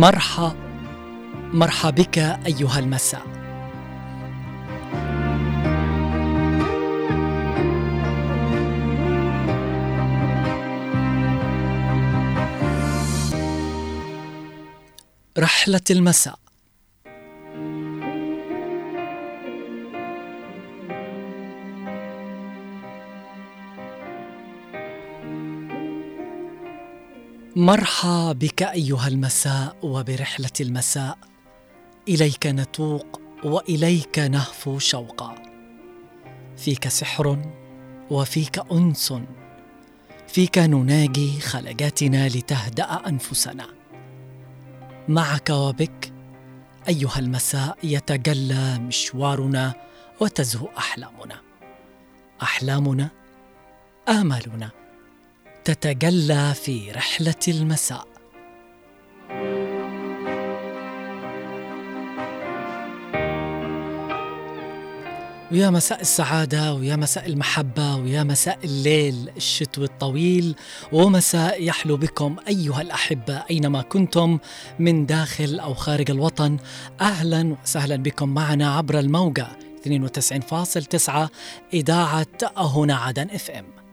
مرحى مرحى بك أيها المساء. رحلة المساء. مرحى بك أيها المساء وبرحلة المساء. إليك نتوق وإليك نهفو شوقا. فيك سحر وفيك أنس. فيك نناجي خلجاتنا لتهدأ أنفسنا. معك وبك أيها المساء يتجلى مشوارنا وتزهو أحلامنا. أحلامنا آمالنا. تتجلى في رحلة المساء. ويا مساء السعادة ويا مساء المحبة ويا مساء الليل الشتوي الطويل ومساء يحلو بكم أيها الأحبة أينما كنتم من داخل أو خارج الوطن. أهلا وسهلا بكم معنا عبر الموجة 92.9 إذاعة هنا عدن إف إم.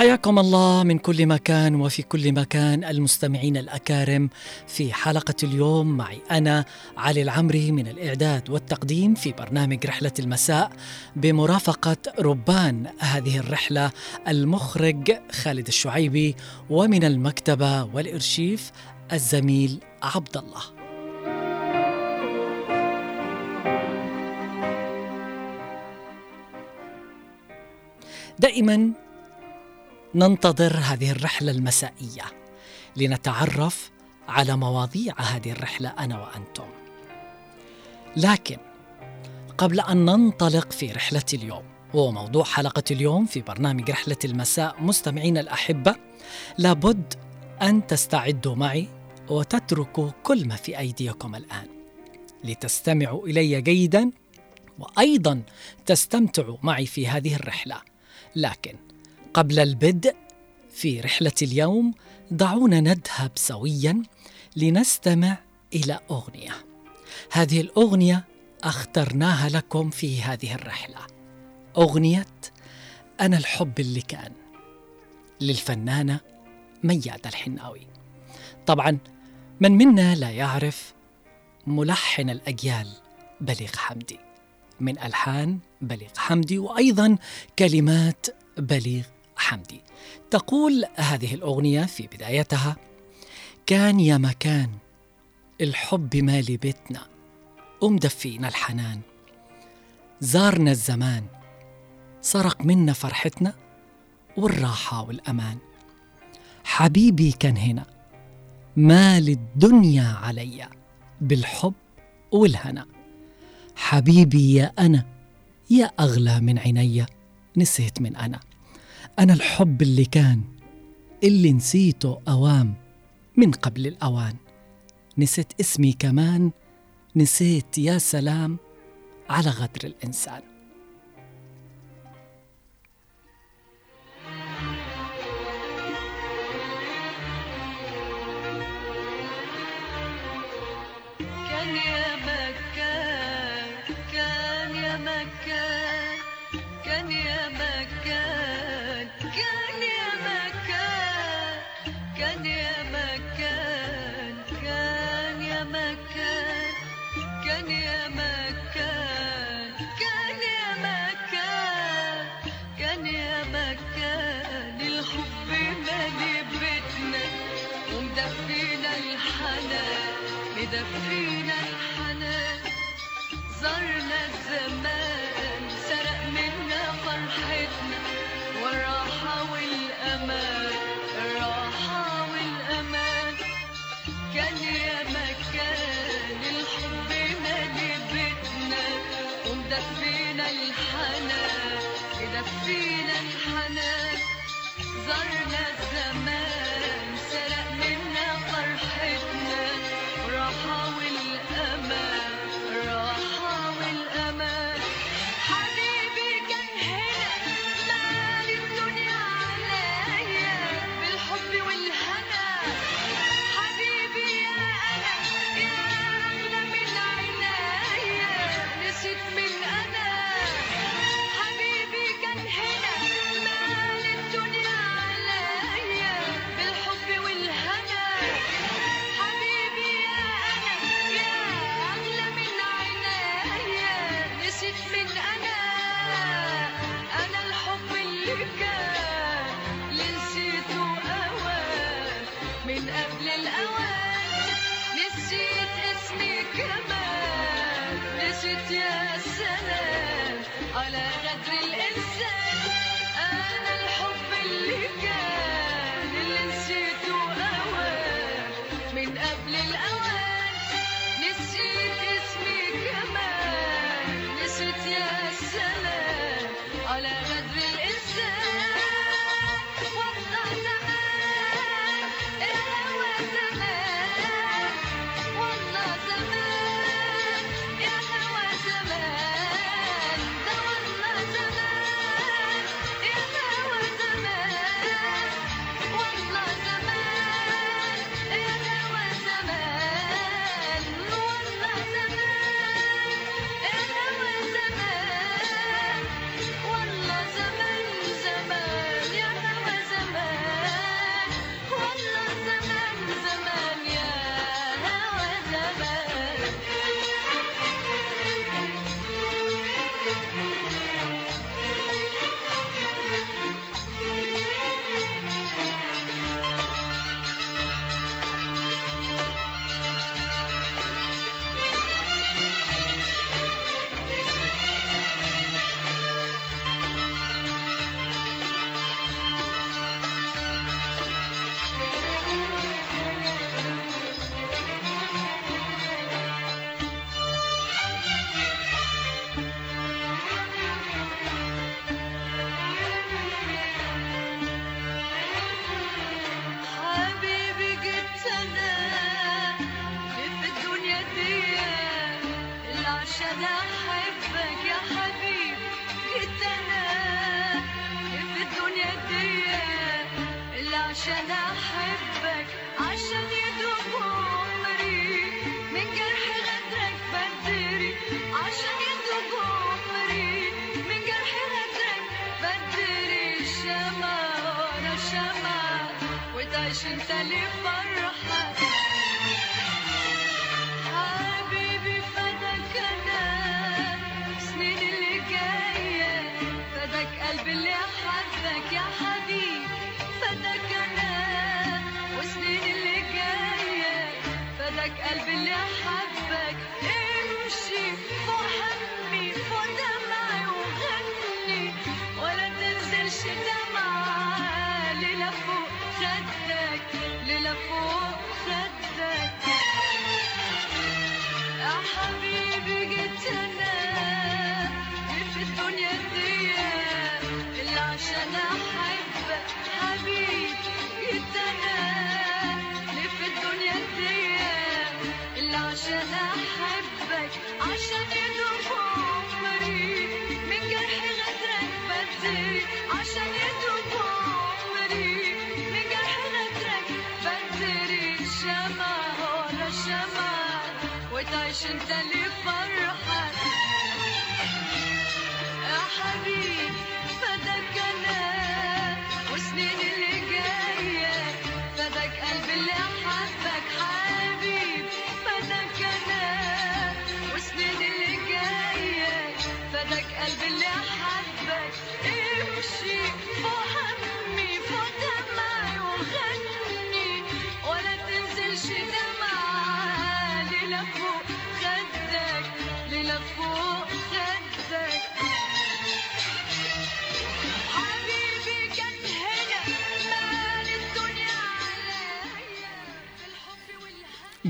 حياكم الله من كل مكان وفي كل مكان المستمعين الأكارم. في حلقة اليوم معي أنا علي العمري من الإعداد والتقديم في برنامج رحلة المساء بمرافقة ربان هذه الرحلة المخرج خالد الشعيبي ومن المكتبة والإرشيف الزميل عبد الله. دائما ننتظر هذه الرحلة المسائية لنتعرف على مواضيع هذه الرحلة أنا وأنتم. لكن قبل أن ننطلق في رحلة اليوم هو موضوع حلقة اليوم في برنامج رحلة المساء مستمعينا الأحبة لابد أن تستعدوا معي وتتركوا كل ما في أيديكم الآن. لتستمعوا إلي جيدا وأيضا تستمتعوا معي في هذه الرحلة. لكن قبل البدء في رحلة اليوم دعونا نذهب سويا لنستمع إلى أغنية. هذه الأغنية أخترناها لكم في هذه الرحلة. أغنية أنا الحب اللي كان للفنانة ميادة الحناوي. طبعا من منا لا يعرف ملحن الأجيال بليغ حمدي. من ألحان بليغ حمدي وأيضا كلمات بليغ حمدي. تقول هذه الأغنية في بدايتها كان يا مكان الحب مالي بيتنا ومدفينا الحنان. زارنا الزمان سرق منا فرحتنا والراحة والأمان. حبيبي كان هنا مال الدنيا عليا بالحب والهنا. حبيبي يا أنا يا أغلى من عينيا نسيت من أنا. أنا الحب اللي كان اللي نسيته أوام من قبل الأوان. نسيت اسمي كمان نسيت يا سلام على غدر الإنسان.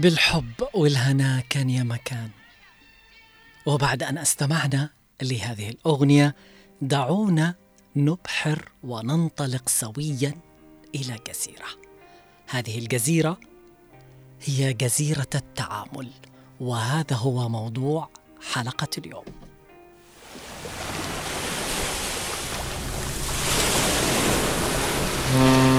بالحب والهنا كان يا مكان. وبعد أن استمعنا لهذه الأغنية دعونا نبحر وننطلق سويا إلى جزيرة. هذه الجزيرة هي جزيرة التعامل وهذا هو موضوع حلقة اليوم. Mm-hmm.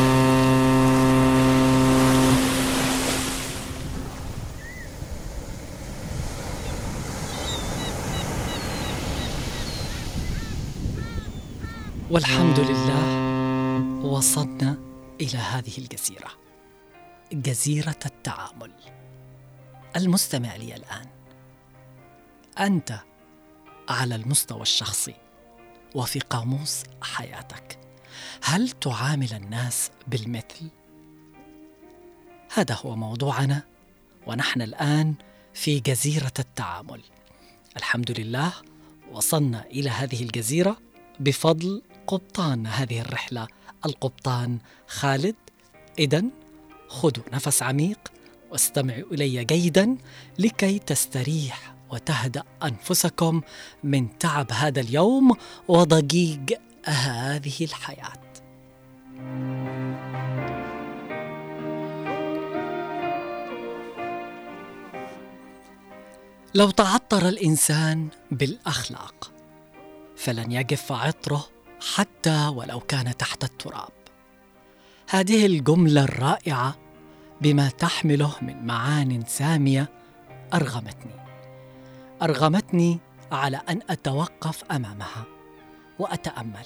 والحمد آه. لله. وصلنا إلى هذه الجزيرة. جزيرة التعامل. المستمع لي الآن. أنت على المستوى الشخصي وفي قاموس حياتك. هل تعامل الناس بالمثل؟ هذا هو موضوعنا ونحن الآن في جزيرة التعامل. الحمد لله وصلنا إلى هذه الجزيرة بفضل قبطان هذه الرحلة. القبطان خالد. إذا خذوا نفس عميق واستمعوا إلي جيدا لكي تستريح وتهدأ أنفسكم من تعب هذا اليوم وضجيج هذه الحياة. لو تعطر الإنسان بالأخلاق فلن يجف عطره حتى ولو كان تحت التراب. هذه الجملة الرائعة بما تحمله من معان سامية أرغمتني. أرغمتني على أن أتوقف أمامها وأتأمل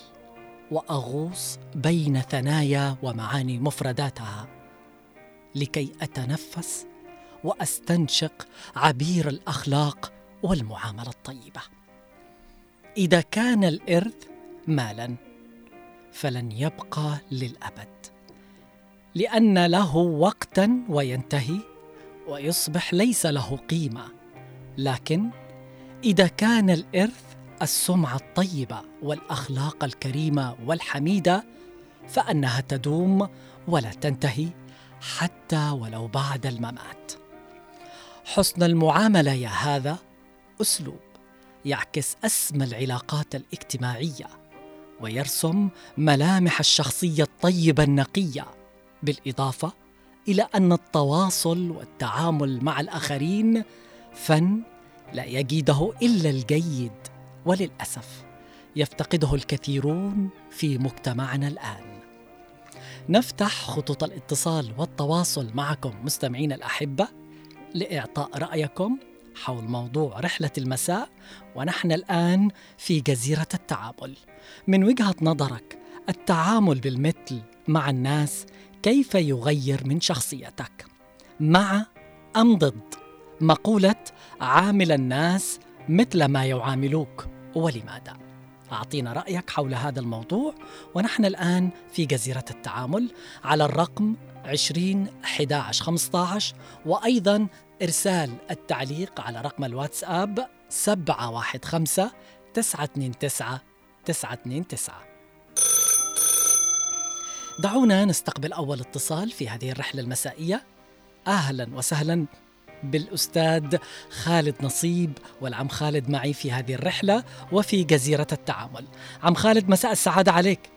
وأغوص بين ثنايا ومعاني مفرداتها لكي أتنفس وأستنشق عبير الأخلاق والمعاملة الطيبة. إذا كان الإرث مالا فلن يبقى للأبد. لأن له وقتا وينتهي ويصبح ليس له قيمة. لكن إذا كان الإرث السمعة الطيبة والأخلاق الكريمة والحميدة فأنها تدوم ولا تنتهي حتى ولو بعد الممات. حسن المعاملة يا هذا أسلوب يعكس أسمى العلاقات الاجتماعية. ويرسم ملامح الشخصية الطيبة النقية بالإضافة إلى أن التواصل والتعامل مع الآخرين فن لا يجيده إلا الجيد وللأسف يفتقده الكثيرون في مجتمعنا الآن. نفتح خطوط الاتصال والتواصل معكم مستمعينا الأحبة لإعطاء رأيكم حول موضوع رحلة المساء ونحن الآن في جزيرة التعامل. من وجهة نظرك التعامل بالمثل مع الناس كيف يغير من شخصيتك؟ مع أم ضد؟ مقولة عامل الناس مثل ما يعاملوك ولماذا؟ أعطينا رأيك حول هذا الموضوع ونحن الآن في جزيرة التعامل على الرقم 20 11 15 وأيضا إرسال التعليق على رقم الواتساب 715 929 929 دعونا نستقبل أول اتصال في هذه الرحلة المسائية. أهلا وسهلا بالأستاذ خالد نصيب والعم خالد معي في هذه الرحلة وفي جزيرة التعامل. عم خالد مساء السعادة عليك.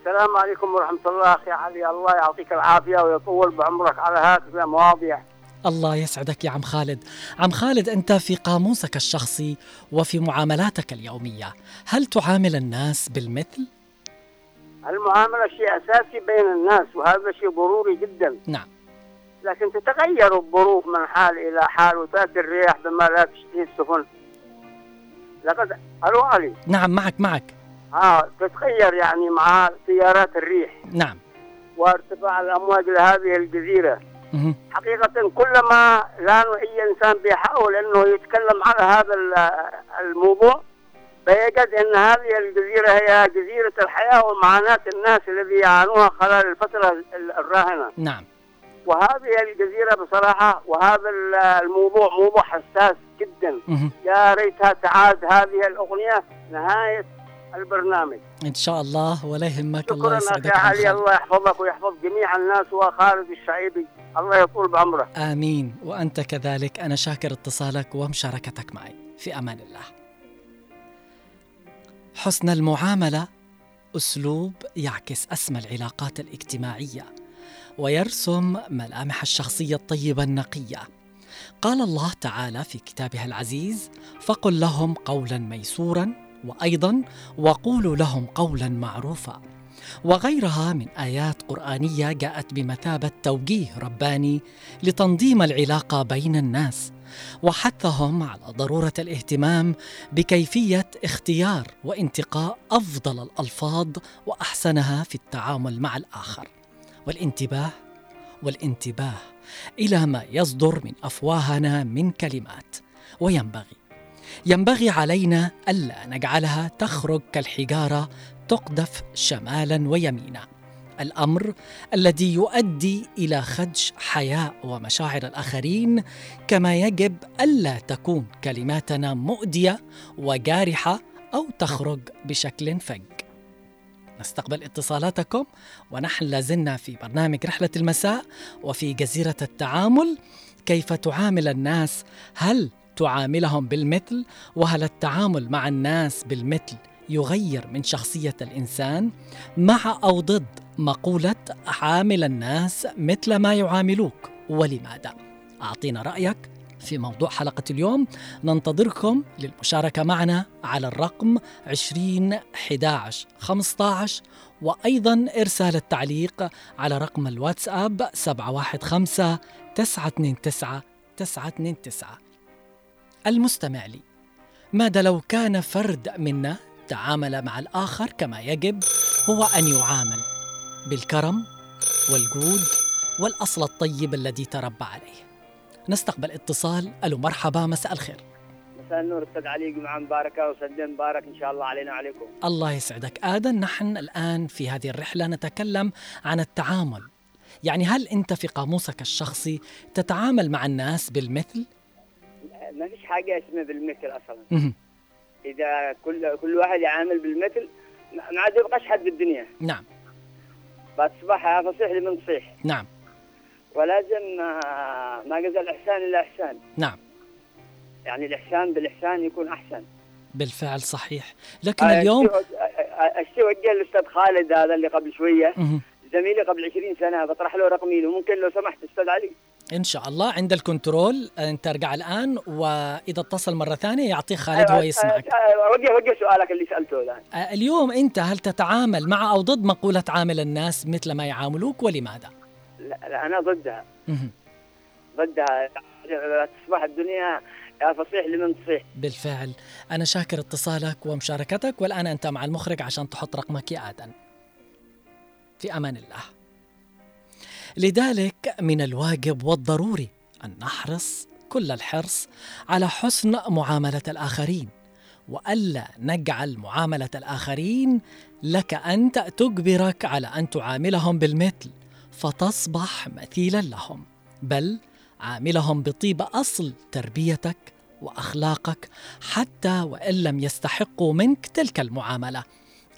السلام عليكم ورحمة الله أخي علي. الله يعطيك العافية ويطول بعمرك على هذه المواضيع. الله يسعدك يا عم خالد. عم خالد أنت في قاموسك الشخصي وفي معاملاتك اليومية. هل تعامل الناس بالمثل؟ المعاملة شيء أساسي بين الناس وهذا شيء ضروري جدا. نعم. لكن تتغير الظروف من حال إلى حال وتأتي الرياح بما لا تشتهي السفن. لقد ألو علي. نعم معك معك. ها تتغير يعني مع تيارات الريح. نعم. وارتفاع الأمواج لهذه الجزيرة. مه. حقيقة كلما كان أي إنسان بيحاول أنه يتكلم على هذا ال- الموضوع فيجد أن هذه الجزيرة هي جزيرة الحياة ومعاناة الناس الذي يعانوها خلال الفترة ال- الراهنة. نعم. وهذه الجزيرة بصراحة وهذا ال- الموضوع موضوع حساس جدا. مه. يا ريتها تعاد هذه الأغنية نهاية البرنامج. إن شاء الله ولا يهمك. الله يسعدك عم علي. الله يحفظك ويحفظ جميع الناس وخالد الشعيبي. الله يطول بعمره. آمين. وأنت كذلك. أنا شاكر اتصالك ومشاركتك معي. في أمان الله. حسن المعاملة. أسلوب يعكس أسمى العلاقات الاجتماعية. ويرسم ملامح الشخصية الطيبة النقية. قال الله تعالى في كتابه العزيز فقل لهم قولا ميسورا وأيضا وقولوا لهم قولا معروفا. وغيرها من آيات قرآنية جاءت بمثابة توجيه رباني لتنظيم العلاقة بين الناس وحثهم على ضرورة الاهتمام بكيفية اختيار وانتقاء أفضل الألفاظ وأحسنها في التعامل مع الآخر. والانتباه والانتباه إلى ما يصدر من أفواهنا من كلمات وينبغي ينبغي علينا ألا نجعلها تخرج كالحجارة تقذف شمالا ويمينا. الأمر الذي يؤدي إلى خدش حياء ومشاعر الآخرين كما يجب ألا تكون كلماتنا مؤدية وجارحة أو تخرج بشكل فج. نستقبل اتصالاتكم ونحن لازلنا في برنامج رحلة المساء وفي جزيرة التعامل. كيف تعامل الناس؟ هل تعاملهم بالمثل وهل التعامل مع الناس بالمثل يغير من شخصية الإنسان؟ مع أو ضد مقولة عامل الناس مثل ما يعاملوك ولماذا؟ أعطينا رأيك في موضوع حلقة اليوم. ننتظركم للمشاركة معنا على الرقم 20 11 15 وأيضا إرسال التعليق على رقم الواتساب 715 929 929 المستمع لي. ماذا لو كان فرد منا تعامل مع الآخر كما يجب؟ هو أن يعامل بالكرم والجود والأصل الطيب الذي تربى عليه. نستقبل اتصال. ألو مرحبا مساء الخير. مساء النور أستاذ علي جمعه مباركه وسنه مبارك إن شاء الله علينا وعليكم. الله يسعدك. آدم نحن الآن في هذه الرحلة نتكلم عن التعامل. يعني هل أنت في قاموسك الشخصي تتعامل مع الناس بالمثل؟ ما فيش حاجة اسمها بالمثل أصلا. إذا كل كل واحد يعامل بالمثل ما عاد يبقاش حد بالدنيا. نعم. فاصبح فصيح لمن صيح. نعم. ولازم آه، ما جزى الاحسان إلا إحسان. نعم. يعني الإحسان بالإحسان يكون أحسن. بالفعل صحيح. لكن اليوم اشتي وجه الأستاذ خالد هذا اللي قبل شوية. زميلي قبل 20 سنة بطرح له رقمي له. ممكن لو سمحت أستاذ علي؟ إن شاء الله عند الكنترول. أنت ارجع الآن وإذا اتصل مرة ثانية يعطيه خالد هو يسمعك وجه وجه سؤالك اللي سألته الان آه، اليوم أنت هل تتعامل مع أو ضد مقولة عامل الناس مثل ما يعاملوك ولماذا؟ لا, لا أنا ضدها. ضدها. تصبح الدنيا يا فصيح لمن تصيح. بالفعل. أنا شاكر اتصالك ومشاركتك والآن أنت مع المخرج عشان تحط رقمك يا آدم. في أمان الله. لذلك من الواجب والضروري أن نحرص كل الحرص على حسن معاملة الآخرين وألا نجعل معاملة الآخرين لك أنت تجبرك على أن تعاملهم بالمثل فتصبح مثيلا لهم بل عاملهم بطيب أصل تربيتك وأخلاقك حتى وإن لم يستحقوا منك تلك المعاملة.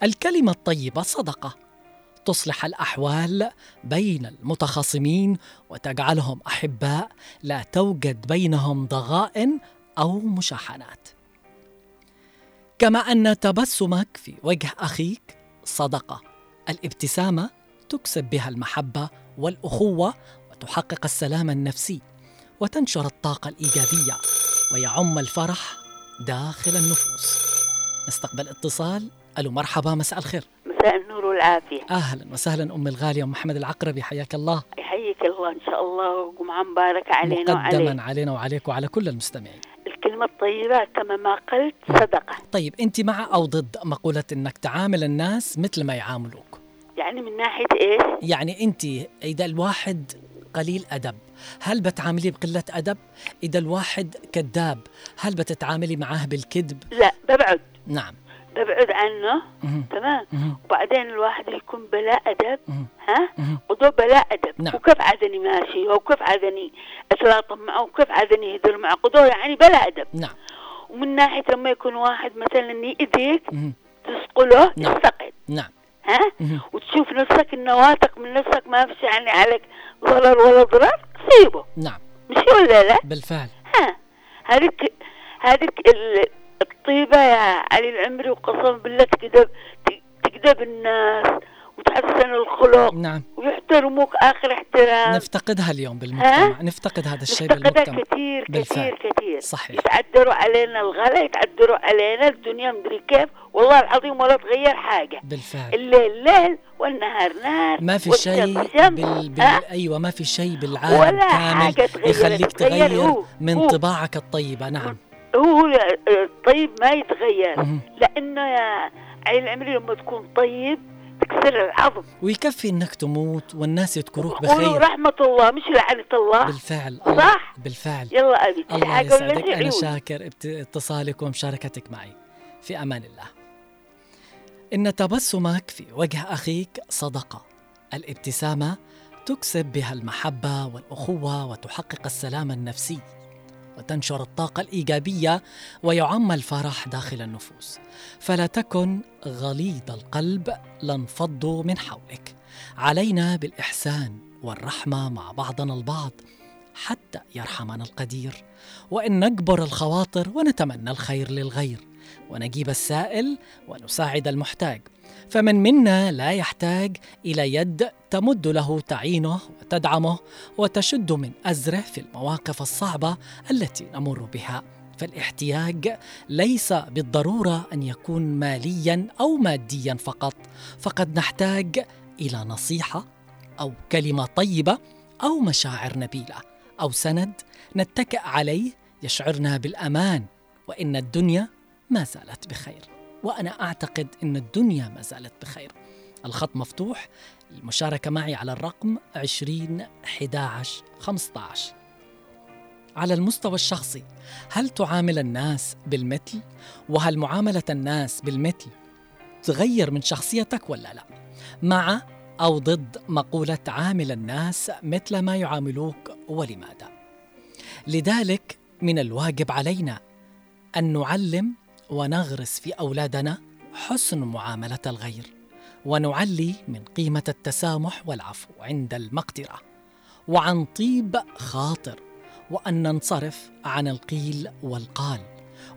الكلمة الطيبة صدقة. تصلح الأحوال بين المتخاصمين وتجعلهم أحباء لا توجد بينهم ضغائن أو مشاحنات. كما أن تبسمك في وجه أخيك صدقة. الابتسامة تكسب بها المحبة والأخوة وتحقق السلام النفسي وتنشر الطاقة الإيجابية ويعم الفرح داخل النفوس. نستقبل اتصال. ألو مرحبا مساء الخير. مساء النور والعافية. أهلا وسهلا أم الغالية أم محمد العقربي حياك الله. يحييك الله إن شاء الله وجمعة مباركة علينا وعليك. مقدما علينا وعليك وعلى كل المستمعين. الكلمة الطيبة كما ما قلت صدقة. طيب أنت مع أو ضد مقولة أنك تعامل الناس مثل ما يعاملوك؟ يعني من ناحية إيش؟ يعني أنت إذا الواحد قليل أدب هل بتعامليه بقلة أدب؟ إذا الواحد كذاب هل بتتعاملي معاه بالكذب؟ لا ببعد. نعم. ببعد عنه. تمام. وبعدين الواحد يكون بلا مهم. ها. وده بلا أدب نعم. وكيف عادني ماشي وكيف عادني أتلاطم معه وكيف عادني يهدر معه قدوه يعني بلا أدب نعم ومن ناحية لما يكون واحد مثلا يأذيك. تسقله نعم. تستقل نعم ها. وتشوف نفسك ان واثق من نفسك ما فيش يعني عليك ضرر ولا ضرر سيبه نعم مش ولا لا بالفعل ها هذيك هذيك ال- الطيبة يا علي العمري وقسم بالله تقدر تقدر الناس وتحسن الخلق نعم. ويحترموك آخر احترام. نفتقدها اليوم بالمجتمع. نفتقد هذا الشيء نفتقدها بالمجتمع. كثير بالفعل. كثير. كثير صحيح. يتعدروا علينا الغلا يتعدروا علينا الدنيا مدري كيف. والله العظيم ولا تغير حاجة. بالفعل. الليل ليل والنهار نهار. ما في شيء. بال... بال... أيوه ما في شيء بالعالم ولا كامل حاجة تغير- يخليك تغير تغير من هو. طباعك الطيبة. نعم. هو الطيب ما يتغير. لأنه يا علي العمري لما تكون طيب تكسر العظم. ويكفي إنك تموت والناس يذكروك بخير. رحمة الله مش لعنة الله. بالفعل. صح؟ بالفعل. يلا أبي الله يسعدك. أنا. شاكر اتصالك ومشاركتك معي. في أمان الله. إن تبسمك في وجه أخيك صدقة. الابتسامة تكسب بها المحبة والأخوة وتحقق السلام النفسي. وتنشر الطاقة الإيجابية ويعم الفرح داخل النفوس. فلا تكن غليظ القلب لانفضوا من حولك. علينا بالإحسان والرحمة مع بعضنا البعض حتى يرحمنا القدير. وإن نجبر الخواطر ونتمنى الخير للغير. ونجيب السائل ونساعد المحتاج. فمن منا لا يحتاج إلى يد تمد له تعينه وتدعمه وتشد من أزره في المواقف الصعبة التي نمر بها. فالاحتياج ليس بالضرورة أن يكون ماليا أو ماديا فقط فقد نحتاج إلى نصيحة أو كلمة طيبة أو مشاعر نبيلة أو سند نتكئ عليه يشعرنا بالأمان وإن الدنيا ما زالت بخير. وأنا أعتقد إن الدنيا ما زالت بخير. الخط مفتوح المشاركة معي على الرقم 20 11 15 على المستوى الشخصي هل تعامل الناس بالمثل؟ وهل معاملة الناس بالمثل تغير من شخصيتك ولا لا؟ مع أو ضد مقولة عامل الناس مثل ما يعاملوك ولماذا؟ لذلك من الواجب علينا أن نعلم ونغرس في أولادنا حسن معاملة الغير ونعلي من قيمة التسامح والعفو عند المقدرة. وعن طيب خاطر وأن ننصرف عن القيل والقال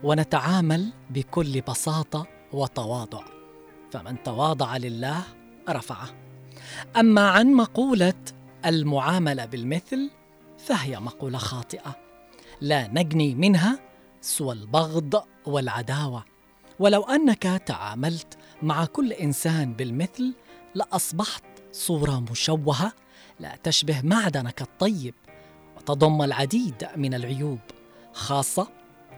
ونتعامل بكل بساطة وتواضع. فمن تواضع لله رفعه. أما عن مقولة المعاملة بالمثل فهي مقولة خاطئة. لا نجني منها سوى البغض والعداوة. ولو أنك تعاملت مع كل إنسان بالمثل لأصبحت صورة مشوهة لا تشبه معدنك الطيب وتضم العديد من العيوب خاصة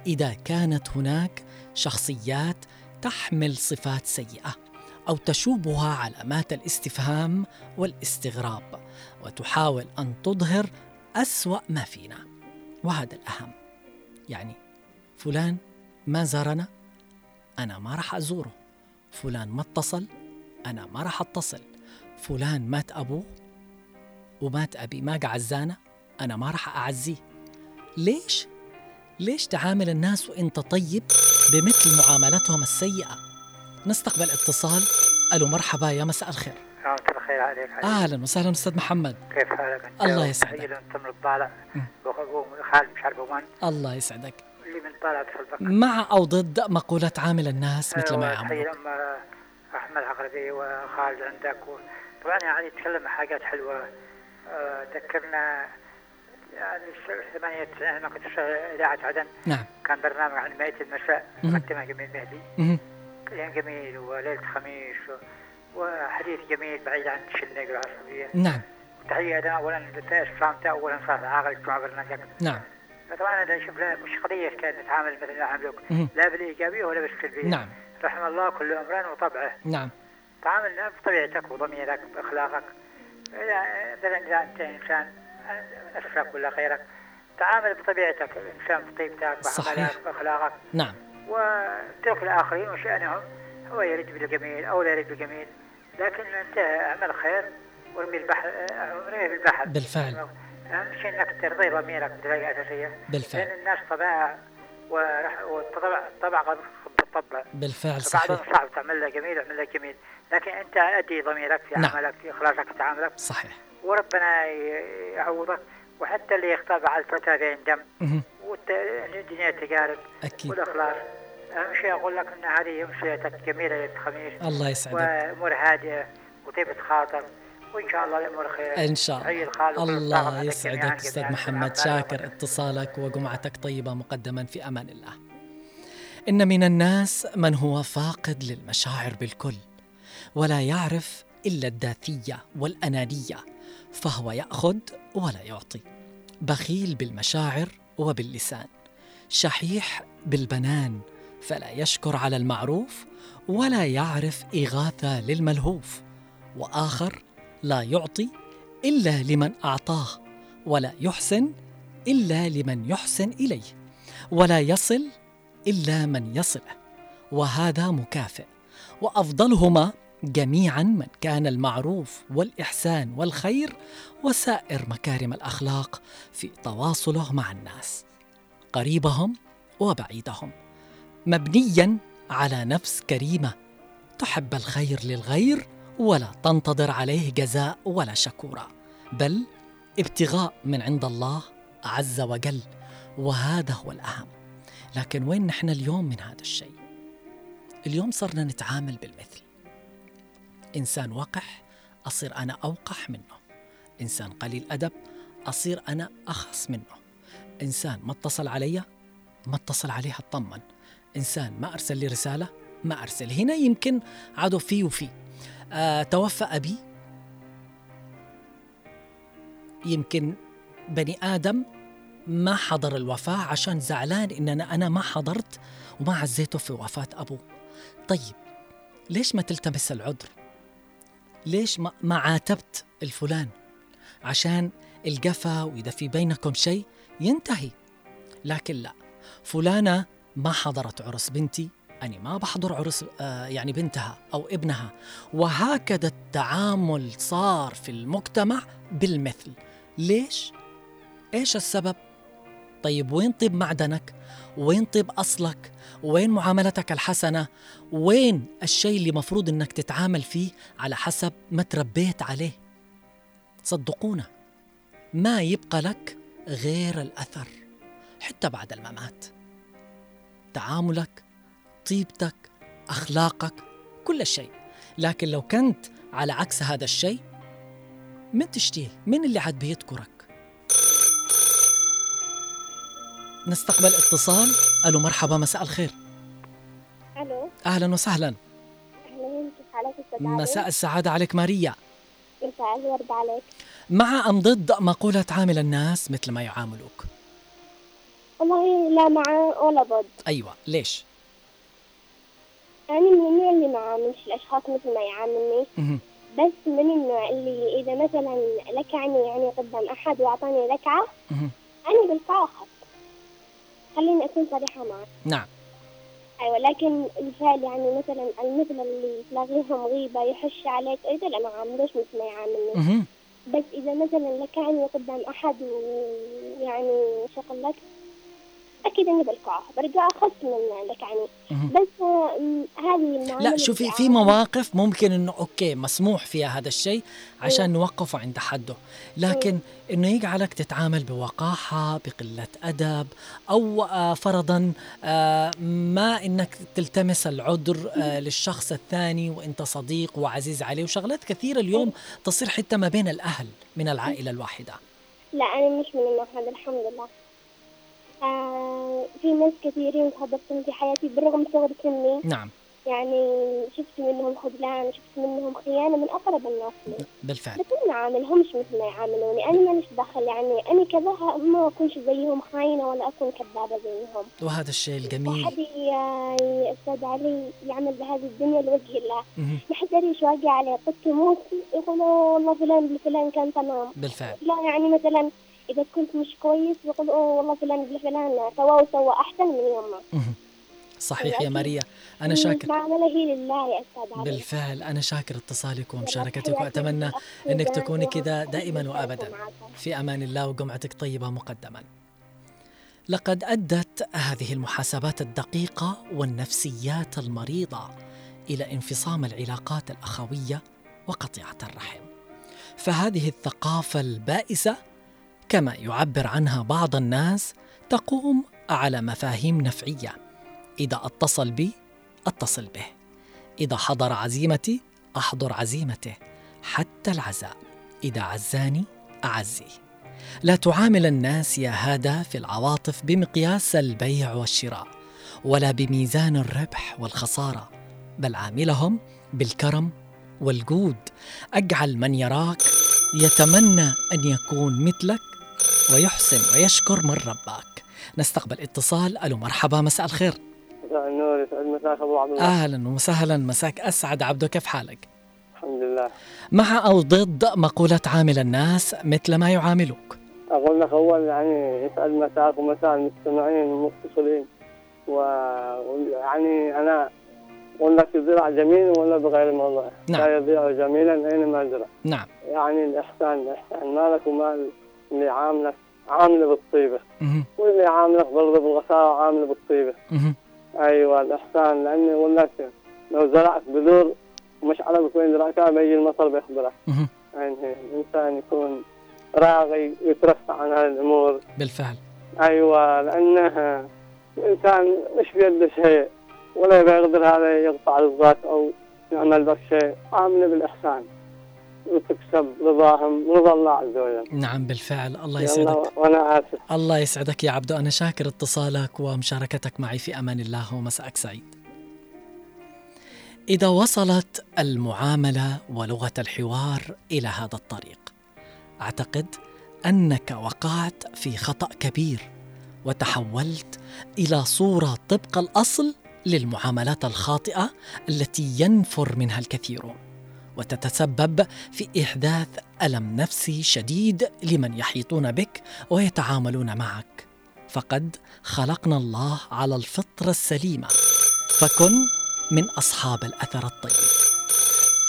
إذا كانت هناك شخصيات تحمل صفات سيئة أو تشوبها علامات الاستفهام والاستغراب وتحاول أن تظهر أسوأ ما فينا. وهذا الأهم. يعني فلان ما زارنا أنا ما راح أزوره. فلان ما اتصل أنا ما راح اتصل. فلان مات أبوه ومات أبي ما عزانا أنا ما راح أعزيه. ليش؟ ليش تعامل الناس وإنت طيب بمثل معاملتهم السيئة؟ نستقبل اتصال. ألو مرحبا يا مساء الخير. مساء الخير عليك عليك. أهلا وسهلا أستاذ محمد. كيف حالك؟ انت الله يسعدك. تحية للمتم الطالع. مم. واخوه خالد مش عارف وين. الله يسعدك. اللي من طالع في البكر مع أو ضد مقوله عامل الناس مثل ما تحية يعاملوك لأم أحمد عقربي وخالد عندك و... طبعا يعني يتكلم عن حاجات حلوة. آه، ذكرنا يعني س- 98 لما كنت في إذاعة عدن. نعم. كان برنامج عن مائة المساء مم. مقدمة جميل مهدي. كان جميل وليلة خميس. وحديث جميل بعيد عن الشنق والعصبيه نعم. تحية أنا أولا للإسلام أولا صار عاقل مع برنامجك نعم. فطبعا أنا أشوف لا مش قضية كان نتعامل مثل ما يعاملوك مهم. لا بالإيجابية ولا بالسلبية. نعم. رحم الله كل أمر وطبعه. نعم. تعامل بطبيعتك وضميرك بأخلاقك إذا مثلا إذا أنت إنسان نفسك ولا غيرك تعامل بطبيعتك الإنسان بطيبتك صحيح. بأعمالك بأخلاقك نعم. وترك الآخرين وشأنهم هو يريد بالجميل أو لا يريد بالجميل لكن أنت أعمل خير وارمي البحر ارميه بالبحر. بالفعل. أهم شيء أنك ترضي ضميرك بطريقة أساسية. بالفعل. لأن الناس ورح- والطبع الطبع قد بالطبع بالفعل صحيح. صعب تعمل له جميل اعمل له جميل. لكن أنت أدي ضميرك في نعم. عملك في إخلاصك في تعاملك صحيح. وربنا يعوضك. وحتى اللي يختار بعد فترة يندم مهم. والدنيا تجارب أكيد. والإخلاص. أهم شيء أقول لك أن هذه أمسيتك جميلة ليلة الخميس الله يسعدك. وأمور هادئة وطيبة خاطر وإن شاء الله الأمور خير إن شاء الله الله يسعدك أستاذ. محمد شاكر. اتصالك وجمعتك طيبة مقدما في أمان الله إن من الناس من هو فاقد للمشاعر بالكل ولا يعرف إلا الذاتية والأنانية فهو يأخذ ولا يعطي بخيل بالمشاعر وباللسان شحيح بالبنان فلا يشكر على المعروف ولا يعرف إغاثة للملهوف وآخر لا يعطي إلا لمن أعطاه ولا يحسن إلا لمن يحسن إليه ولا يصل إلا من يصله وهذا مكافئ. وأفضلهما جميعا من كان المعروف والإحسان والخير وسائر مكارم الأخلاق في تواصله مع الناس قريبهم وبعيدهم مبنيا على نفس كريمة تحب الخير للغير ولا تنتظر عليه جزاء ولا شكورا بل ابتغاء من عند الله عز وجل وهذا هو الأهم. لكن وين نحن اليوم من هذا الشيء؟ اليوم صرنا نتعامل بالمثل. إنسان وقح أصير أنا أوقح منه. إنسان قليل أدب أصير أنا أخص منه. إنسان ما اتصل علي ما اتصل عليه اطمن إنسان ما أرسل لي رسالة ما أرسل. هنا يمكن عادوا في وفي توفى أبي. يمكن بني آدم ما حضر الوفاة عشان زعلان إن أنا, أنا ما حضرت وما عزيته في وفاة أبوه. طيب ليش ما تلتمس العذر؟ ليش ما, ما عاتبت الفلان؟ عشان القفا وإذا في بينكم شيء ينتهي. لكن لا فلانة ما حضرت عرس بنتي أنا ما بحضر عرس آه يعني بنتها أو ابنها وهكذا التعامل صار في المجتمع بالمثل ليش؟ إيش السبب؟ طيب وين طيب معدنك؟ وين طيب أصلك؟ وين معاملتك الحسنة؟ وين الشيء اللي مفروض إنك تتعامل فيه على حسب ما تربيت عليه؟ صدقونا ما يبقى لك غير الأثر حتى بعد الممات تعاملك طيبتك أخلاقك كل شيء. لكن لو كنت على عكس هذا الشيء من تشتيه من اللي عاد بيذكرك؟ نستقبل اتصال. ألو مرحبا مساء الخير. ألو. أهلا وسهلا. كيف حالك؟ مساء السعادة عليك ماريا. مساء الورد عليك. مع ام ضد مقولة عامل الناس مثل ما يعاملوك. والله لا مع ولا ضد. أيوه ليش؟ أنا من النوع اللي ما عاملش الأشخاص مثل ما يعاملني. بس من النوع اللي إذا مثلا لكعني يعني قدام أحد وأعطاني لكعة. أنا بالقاء أخذ خليني أكون صريحة معك نعم أيوة لكن الفعل يعني مثلا المثل اللي تلاقيهم غيبة يحش عليك أيضا لا ما عاملوش مثل ما يعاملني. بس إذا مثلا لكعني قدام أحد ويعني شغل لك أكيد إني بلقاه برجع أخذ من لكعني مهم. بس هذه لا شوفي في مواقف ممكن إنه أوكي مسموح فيها هذا الشيء عشان. نوقفه عند حده. لكن إنه يجعلك تتعامل بوقاحة بقلة أدب أو آه، فرضا آه، ما إنك تلتمس العذر آه، للشخص الثاني وإنت صديق وعزيز عليه. وشغلات كثيرة اليوم تصير حتى ما بين الأهل من العائلة الواحدة. لا أنا مش من النوع هذا الحمد لله. آه في ناس كثيرين تحدثتهم في حياتي بالرغم من صغر سني نعم. يعني شفت منهم خذلان شفت منهم خيانة من أقرب الناس. لي بالفعل. بس أنا ما عاملهمش مثل ما يعاملوني. أنا ماليش دخل. يعني أنا كذا ما أكونش زيهم خاينة ولا أكون كذابة زيهم. وهذا الشيء الجميل. واحد يا أستاذ علي يعمل بهذه الدنيا لوجه الله. ما حد يدري إيش واقع عليه قد تموت يقولوا والله فلان فلان كان تمام. بالفعل. لا يعني مثلا إذا كنت مش كويس بيقولوا أوه والله فلان بن فلان سوى وسوى أحسن من يومه مهم. صحيح يا ماريا. أنا شاكر. هي لله يا أستاذ علي. بالفعل أنا شاكر اتصالك ومشاركتك أنك جان تكوني كذا دائما معك. في أمان الله وجمعتك طيبة مقدما. لقد أدت هذه المحاسبات الدقيقة والنفسيات المريضة إلى انفصام العلاقات الأخوية وقطيعة الرحم. فهذه الثقافة البائسة كما يعبر عنها بعض الناس تقوم على مفاهيم نفعية. إذا اتصل بي اتصل به. إذا حضر عزيمتي أحضر عزيمته حتى العزاء. إذا عزاني أعزيه لا تعامل الناس يا هذا في العواطف بمقياس البيع والشراء ولا بميزان الربح والخسارة بل عاملهم بالكرم والجود. أجعل من يراك يتمنى أن يكون مثلك ويحسن ويشكر من رباك. نستقبل اتصال. ألو مرحبا مساء الخير. مساء النور يسعد مساك أبو عبد الله. أهلا وسهلا مساك أسعد. عبدو كيف حالك؟ الحمد لله. مع أو ضد مقولة عامل الناس مثل ما يعاملوك؟ أقول لك أول يعني يسعد مساك ومساء المستمعين والمتصلين. ويعني أنا أقول لك الزرع جميل ولا بغير موضع نعم. لا يضيع جميلا أينما زرع. نعم. يعني الإحسان الاحسان مالك ومال اللي عاملك عامله بالطيبة. واللي عاملك برضه بالغسالة عامله بالطيبة. أيوه الإحسان لأني أقول لك لو زرعت بذور ومش عارف وين زرعتها بيجي المطر بيخبرك. يعني الإنسان يكون راغي ويترفع عن هذه الأمور. بالفعل. أيوه لأنه الإنسان مش بيده شيء ولا يقدر هذا يقطع رزقك أو يعمل لك شيء. عامله بالإحسان. وتكسب رضاهم رضا الله عز وجل. نعم بالفعل. الله يسعدك. وأنا آسف. الله يسعدك يا عبدو. أنا شاكر اتصالك ومشاركتك معي في أمان الله ومساءك سعيد. إذا وصلت المعاملة ولغة الحوار إلى هذا الطريق أعتقد أنك وقعت في خطأ كبير وتحولت إلى صورة طبق الأصل للمعاملات الخاطئة التي ينفر منها الكثيرون. وتتسبب في إحداث ألم نفسي شديد لمن يحيطون بك ويتعاملون معك. فقد خلقنا الله على الفطرة السليمة. فكن من أصحاب الأثر الطيب.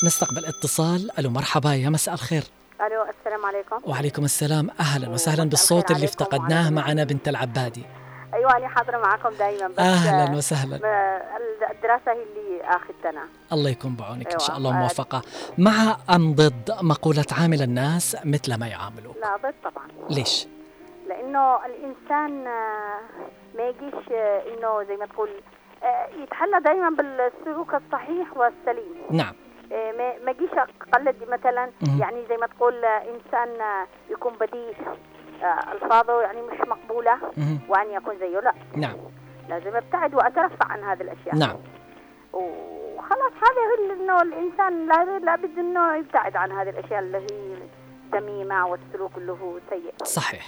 نستقبل اتصال. ألو مرحبا يا مساء الخير. ألو السلام عليكم. وعليكم السلام. أهلا وسهلا بالصوت اللي افتقدناه معنا بنت العبادي. أيوه أنا حاضرة معكم دائما بس أهلا آه، وسهلا الدراسة هي اللي اخر سنه الله يكون بعونك أيوة. شاء الله آه. موفقة مع أم ضد مقولة عامل الناس مثل ما يعاملوا لا ضد طبعا ليش؟ لأنه الإنسان آه، ما يجيش آه، إنه زي ما تقول يتحلى دائما بالسلوك الصحيح والسليم نعم ما ما أقلد مثلا. يعني زي ما تقول إنسان يكون بديء آه، ألفاظه يعني مش مقبولة. وأن يكون زيه لا. نعم. لازم أبتعد وأترفع عن هذه الأشياء. نعم. وخلاص هذا إنه الإنسان لا- لابد إنه يبتعد عن هذه الأشياء اللي هي الذميمه والسلوك اللي هو سيء. صحيح.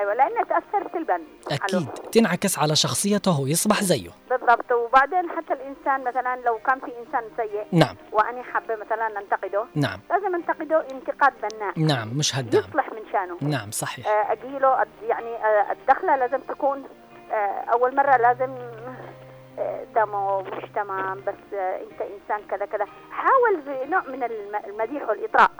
أيوه لأنه تاثر سلبا أكيد. عليه. تنعكس على شخصيته ويصبح زيه. بالضبط. وبعدين حتى الإنسان مثلا لو كان في إنسان سيء نعم. وأنا حابة مثلا أنتقده نعم. لازم أنتقده انتقاد بناء. نعم مش هدام يصلح من شأنه. نعم صحيح. آه، أجيله يعني آه، الدخلة لازم تكون آه، أول مرة لازم دمه مش تمام بس أنت إنسان كذا كذا. حاول بنوع من الم- المديح والإطراء.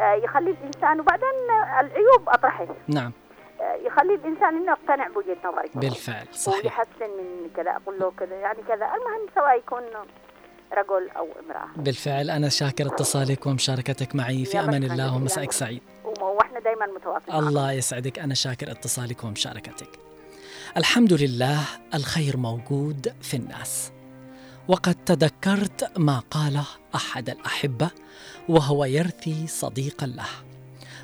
يخلي الإنسان وبعدين العيوب أطرحه. نعم. يخلي الإنسان إنه يقتنع بوجهة نظري بالفعل صحيح. ويحسن من كذا أقول له كذا يعني كذا. المهم سواء يكون رجل أو امرأة. بالفعل أنا شاكر اتصالك ومشاركتك معي في مرحبا الله بك. ومساءك سعيد. وإحنا دائما متواصلين الله يسعدك. أنا شاكر اتصالك ومشاركتك. الحمد لله الخير موجود في الناس. وقد تذكرت ما قاله أحد الأحبة وهو يرثي صديقا له.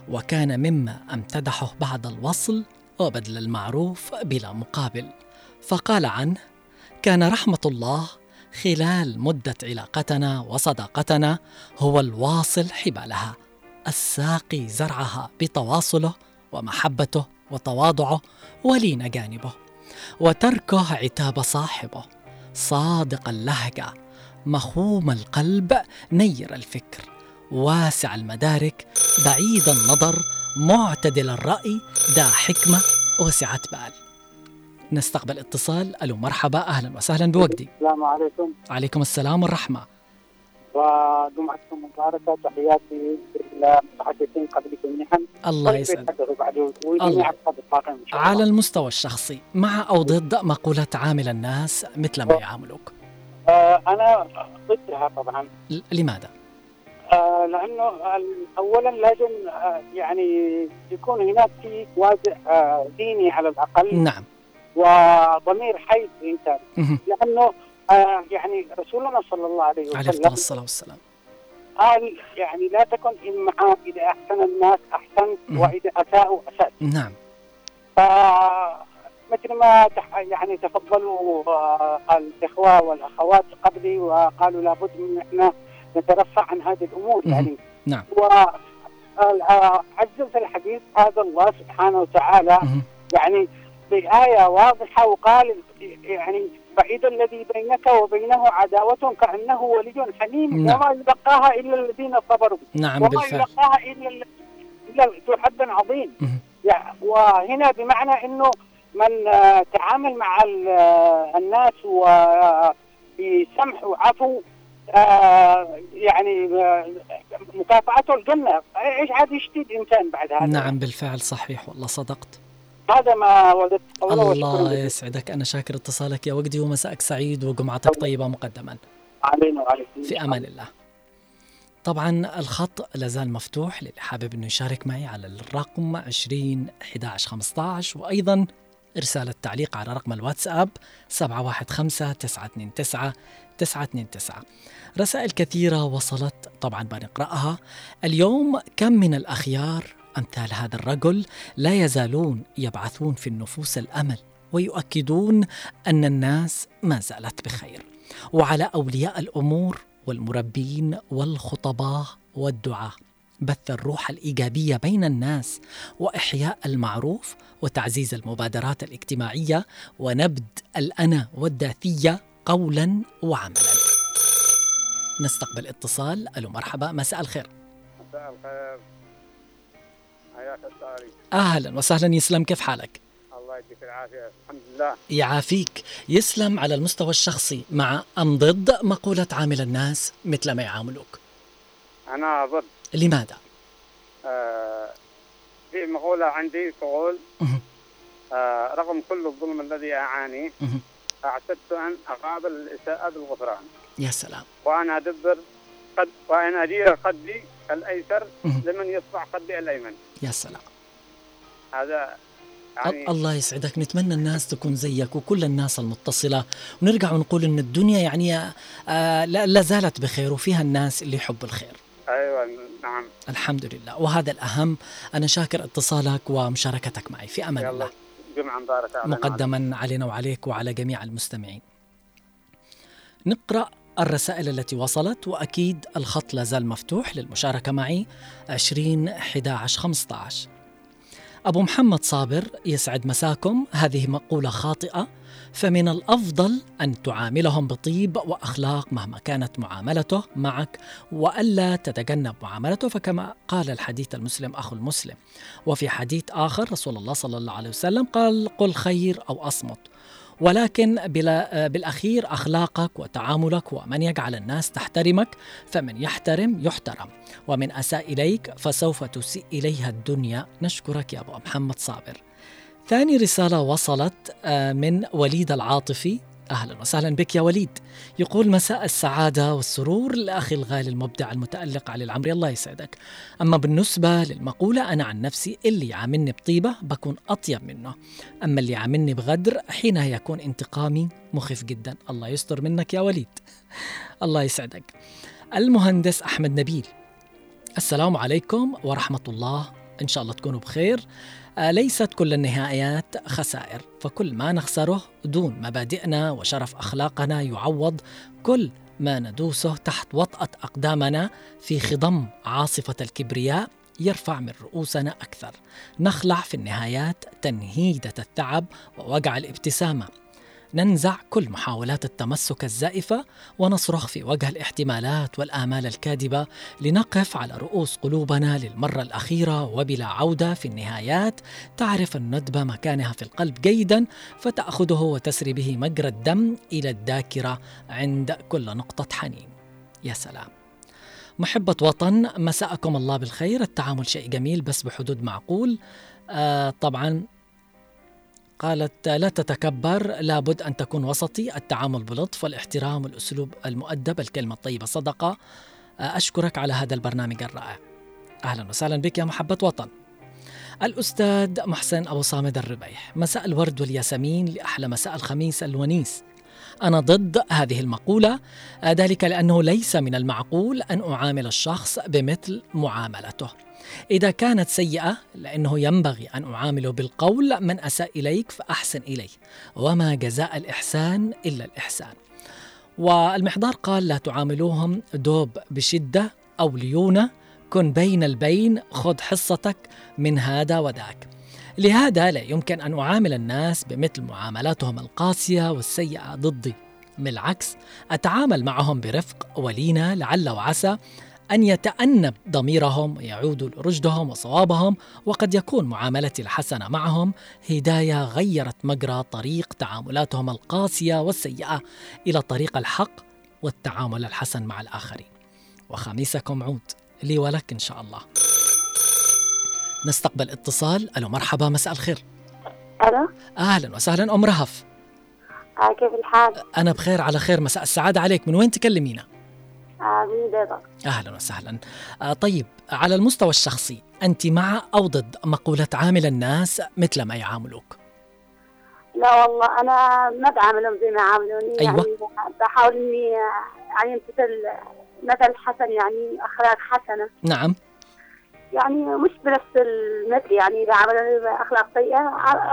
وكان مما أمتدحه بعد الوصل وبذل المعروف بلا مقابل. فقال عنه كان رحمة الله خلال مدة علاقتنا وصداقتنا هو الواصل حبالها الساقي زرعها بتواصله ومحبته وتواضعه ولين جانبه وتركه عتاب صاحبه صادق اللهجة مخوم القلب نير الفكر. واسع المدارك بعيد النظر معتدل الرأي ذا حكمة وسعه بال. نستقبل اتصال. ألو مرحبا. أهلا وسهلا بوجدي السلام عليكم. عليكم السلام والرحمة. وجمعتكم مباركة. تحياتي للمتحدثين قبلكم نحن الله يسعدك. الله. على المستوى الشخصي مع أو ضد مقولة عامل الناس مثل ما يعاملوك. آه أنا ضدها طبعا. لماذا؟ آه لأنه ال- أولا لازم آه يعني يكون هناك في وازع آه ديني على الأقل. نعم. وضمير حي. لأنه آه يعني رسولنا صلى الله عليه عليه وسلم الصلاة والسلام. قال يعني لا تكن إمعاء إذا أحسن الناس أحسنت مم. وإذا أساءوا أسأت نعم. فمثل ما تح يعني تفضلوا آه، الإخوة والأخوات قبلي وقالوا لابد من إحنا نترفع عن هذه الأمور مهم. يعني نعم وعزز الحديث هذا الله سبحانه وتعالى. يعني بآية واضحة وقال يعني بعيد الذي بينك وبينه عداوة كأنه ولي حميم نعم. وما يلقاها إلا الذين صبروا نعم وما بالفعل يلقاها إلا إلا ذو حد عظيم. يعني وهنا بمعنى إنه من آه، تعامل مع ال- آه، الناس وبسمح وعفو آه، يعني آه، مكافأته الجنة. إيش عاد يشتي الانسان بعد هذا؟ نعم بالفعل صحيح والله صدقت. هذا ما وجدت الله. يسعدك. أنا شاكر اتصالك يا وجدي ومساءك سعيد وجمعتك طيبة مقدما. علينا وعليكم. في أمان الله. طبعا الخط لازال مفتوح للي حابب إنه يشارك معي على الرقم 20 11 15 وأيضا رسالة تعليق على رقم الواتساب 715 929 929 رسائل كثيرة وصلت طبعا بنقرأها. اليوم كم من الأخيار أمثال هذا الرجل لا يزالون يبعثون في النفوس الأمل ويؤكدون أن الناس ما زالت بخير. وعلى أولياء الأمور والمربين والخطباء والدعاة بث الروح الإيجابية بين الناس وإحياء المعروف وتعزيز المبادرات الاجتماعية ونبذ الأنا والذاتيه قولا وعملا. نستقبل اتصال ألو مرحبا مساء الخير. مساء الخير حياك أهلا وسهلا يسلم كيف حالك؟ الله يديك العافية الحمد لله يعافيك يسلم على المستوى الشخصي مع أم ضد مقولة عامل الناس مثل ما يعاملوك. أنا ضد لماذا؟ آه في مقولة عندي تقول. آه رغم كل الظلم الذي اعانيه مهم. أعتدت أن اقابل الإساءة بالغفران. يا سلام. وأنا أدبر قد وأنا أدير قدي الأيسر مهم. لمن يصفع قدي الأيمن. يا سلام. هذا يعني الله يسعدك. نتمنى الناس تكون زيك وكل الناس المتصلة. ونرجع ونقول أن الدنيا يعني آه لا, زالت بخير وفيها الناس اللي يحبوا الخير. أيوه نعم. الحمد لله. وهذا الأهم. أنا شاكر اتصالك ومشاركتك معي. في أمان الله. بارك علينا. مقدما علينا وعليك وعلى جميع المستمعين. نقرأ الرسائل التي وصلت وأكيد الخط لا زال مفتوح للمشاركة معي. 20 11 15 أبو محمد صابر يسعد مساكم. هذه مقولة خاطئة. فمن الأفضل أن تعاملهم بطيب وأخلاق مهما كانت معاملته معك وألا تتجنب معاملته فكما قال الحديث المسلم أخو المسلم. وفي حديث آخر رسول الله صلى الله عليه وسلم قال قل خير أو أصمت. ولكن بلا بالأخير أخلاقك وتعاملك ومن يجعل الناس تحترمك فمن يحترم يحترم. ومن أساء إليك فسوف تسيء إليها الدنيا. نشكرك يا أبو محمد صابر. ثاني رسالة وصلت آه، من وليد العاطفي. أهلا وسهلا بك يا وليد. يقول مساء السعادة والسرور لأخي الغالي المبدع المتألق علي العمري. الله يسعدك. أما بالنسبة للمقولة أنا عن نفسي اللي يعاملني بطيبة بكون أطيب منه. أما اللي يعاملني بغدر حينها يكون انتقامي مخيف جدا. الله يستر منك يا وليد. الله يسعدك. المهندس أحمد نبيل. السلام عليكم ورحمة الله إن شاء الله تكونوا بخير. آه، ليست كل النهايات خسائر فكل ما نخسره دون مبادئنا وشرف أخلاقنا يعوض كل ما ندوسه تحت وطأة أقدامنا في خضم عاصفة الكبرياء يرفع من رؤوسنا أكثر. نخلع في النهايات تنهيدة التعب ووجع الابتسامة. ننزع كل محاولات التمسك الزائفة ونصرخ في وجه الاحتمالات والآمال الكاذبة لنقف على رؤوس قلوبنا للمرة الأخيرة وبلا عودة في النهايات. تعرف الندبة مكانها في القلب جيدا فتأخذه وتسري به مجرى الدم إلى الذاكرة عند كل نقطة حنين. يا سلام. محبة وطن مساءكم الله بالخير. التعامل شيء جميل بس بحدود معقول. آه طبعا قالت لا تتكبر لابد أن تكون وسطي التعامل بلطف والاحترام والأسلوب المؤدب الكلمة الطيبة صدقة. أشكرك على هذا البرنامج الرائع. أهلا وسهلا بك يا محبة وطن. الأستاذ محسن أبو صامد الربيح مساء الورد والياسمين لأحلى مساء الخميس الونيس. أنا ضد هذه المقولة ذلك لأنه ليس من المعقول أن أعامل الشخص بمثل معاملته. إذا كانت سيئة لأنه ينبغي أن أعامله بالقول من أساء إليك فأحسن إليه وما جزاء الإحسان إلا الإحسان. والمحضار قال لا تعاملوهم دوب بشدة أو ليونة كن بين البين خذ حصتك من هذا وذاك لهذا لا يمكن أن أعامل الناس بمثل معاملاتهم القاسية والسيئة ضدي. بالعكس أتعامل معهم برفق ولينة لعل وعسى أن يتأنب ضميرهم ويعودوا لرشدهم وصوابهم وقد يكون معاملتي الحسنة معهم. هداية غيرت مجرى طريق تعاملاتهم القاسية والسيئة إلى طريق الحق والتعامل الحسن مع الآخرين. وخميسكم عود لي ولك إن شاء الله. نستقبل اتصال. ألو مرحبا مساء الخير. ألو. أهلا وسهلا أم رهف. آه كيف الحال؟ أنا بخير على خير مساء السعادة عليك. من وين تكلمينا؟ بيضة. أهلا وسهلا. آه، طيب على المستوى الشخصي أنت مع أو ضد مقولة عامل الناس مثل ما يعاملوك؟ لا والله أنا ما بعاملهم زي ما عاملوني أيوة. يعني بحاول إني يعني امتثل مثل حسن يعني أخلاق حسنة. نعم. يعني مش بنفس المثل يعني إذا عملوا أخلاق سيئة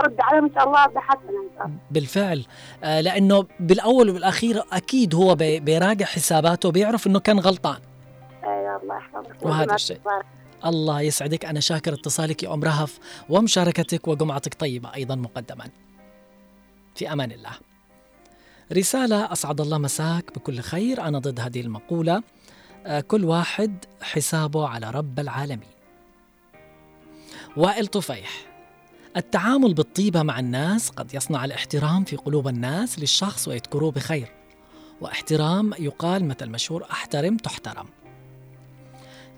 أرد عليهم إن شاء الله بحسنة إن شاء الله. بالفعل. آه، لأنه بالأول وبالأخير أكيد هو بي- بيراجع حساباته بيعرف أنه كان غلطان. أيوة الله يحفظك. وهذا الشيء. الله يسعدك. أنا شاكر اتصالك يا أم رهف ومشاركتك وجمعتك طيبة أيضا مقدما. في أمان الله. رسالة أسعد الله مساك بكل خير. أنا ضد هذه المقولة. آه، كل واحد حسابه على رب العالمين. وائل طفيح. التعامل بالطيبة مع الناس قد يصنع الاحترام في قلوب الناس للشخص ويذكروه بخير. واحترام يقال مثل مشهور أحترم تحترم.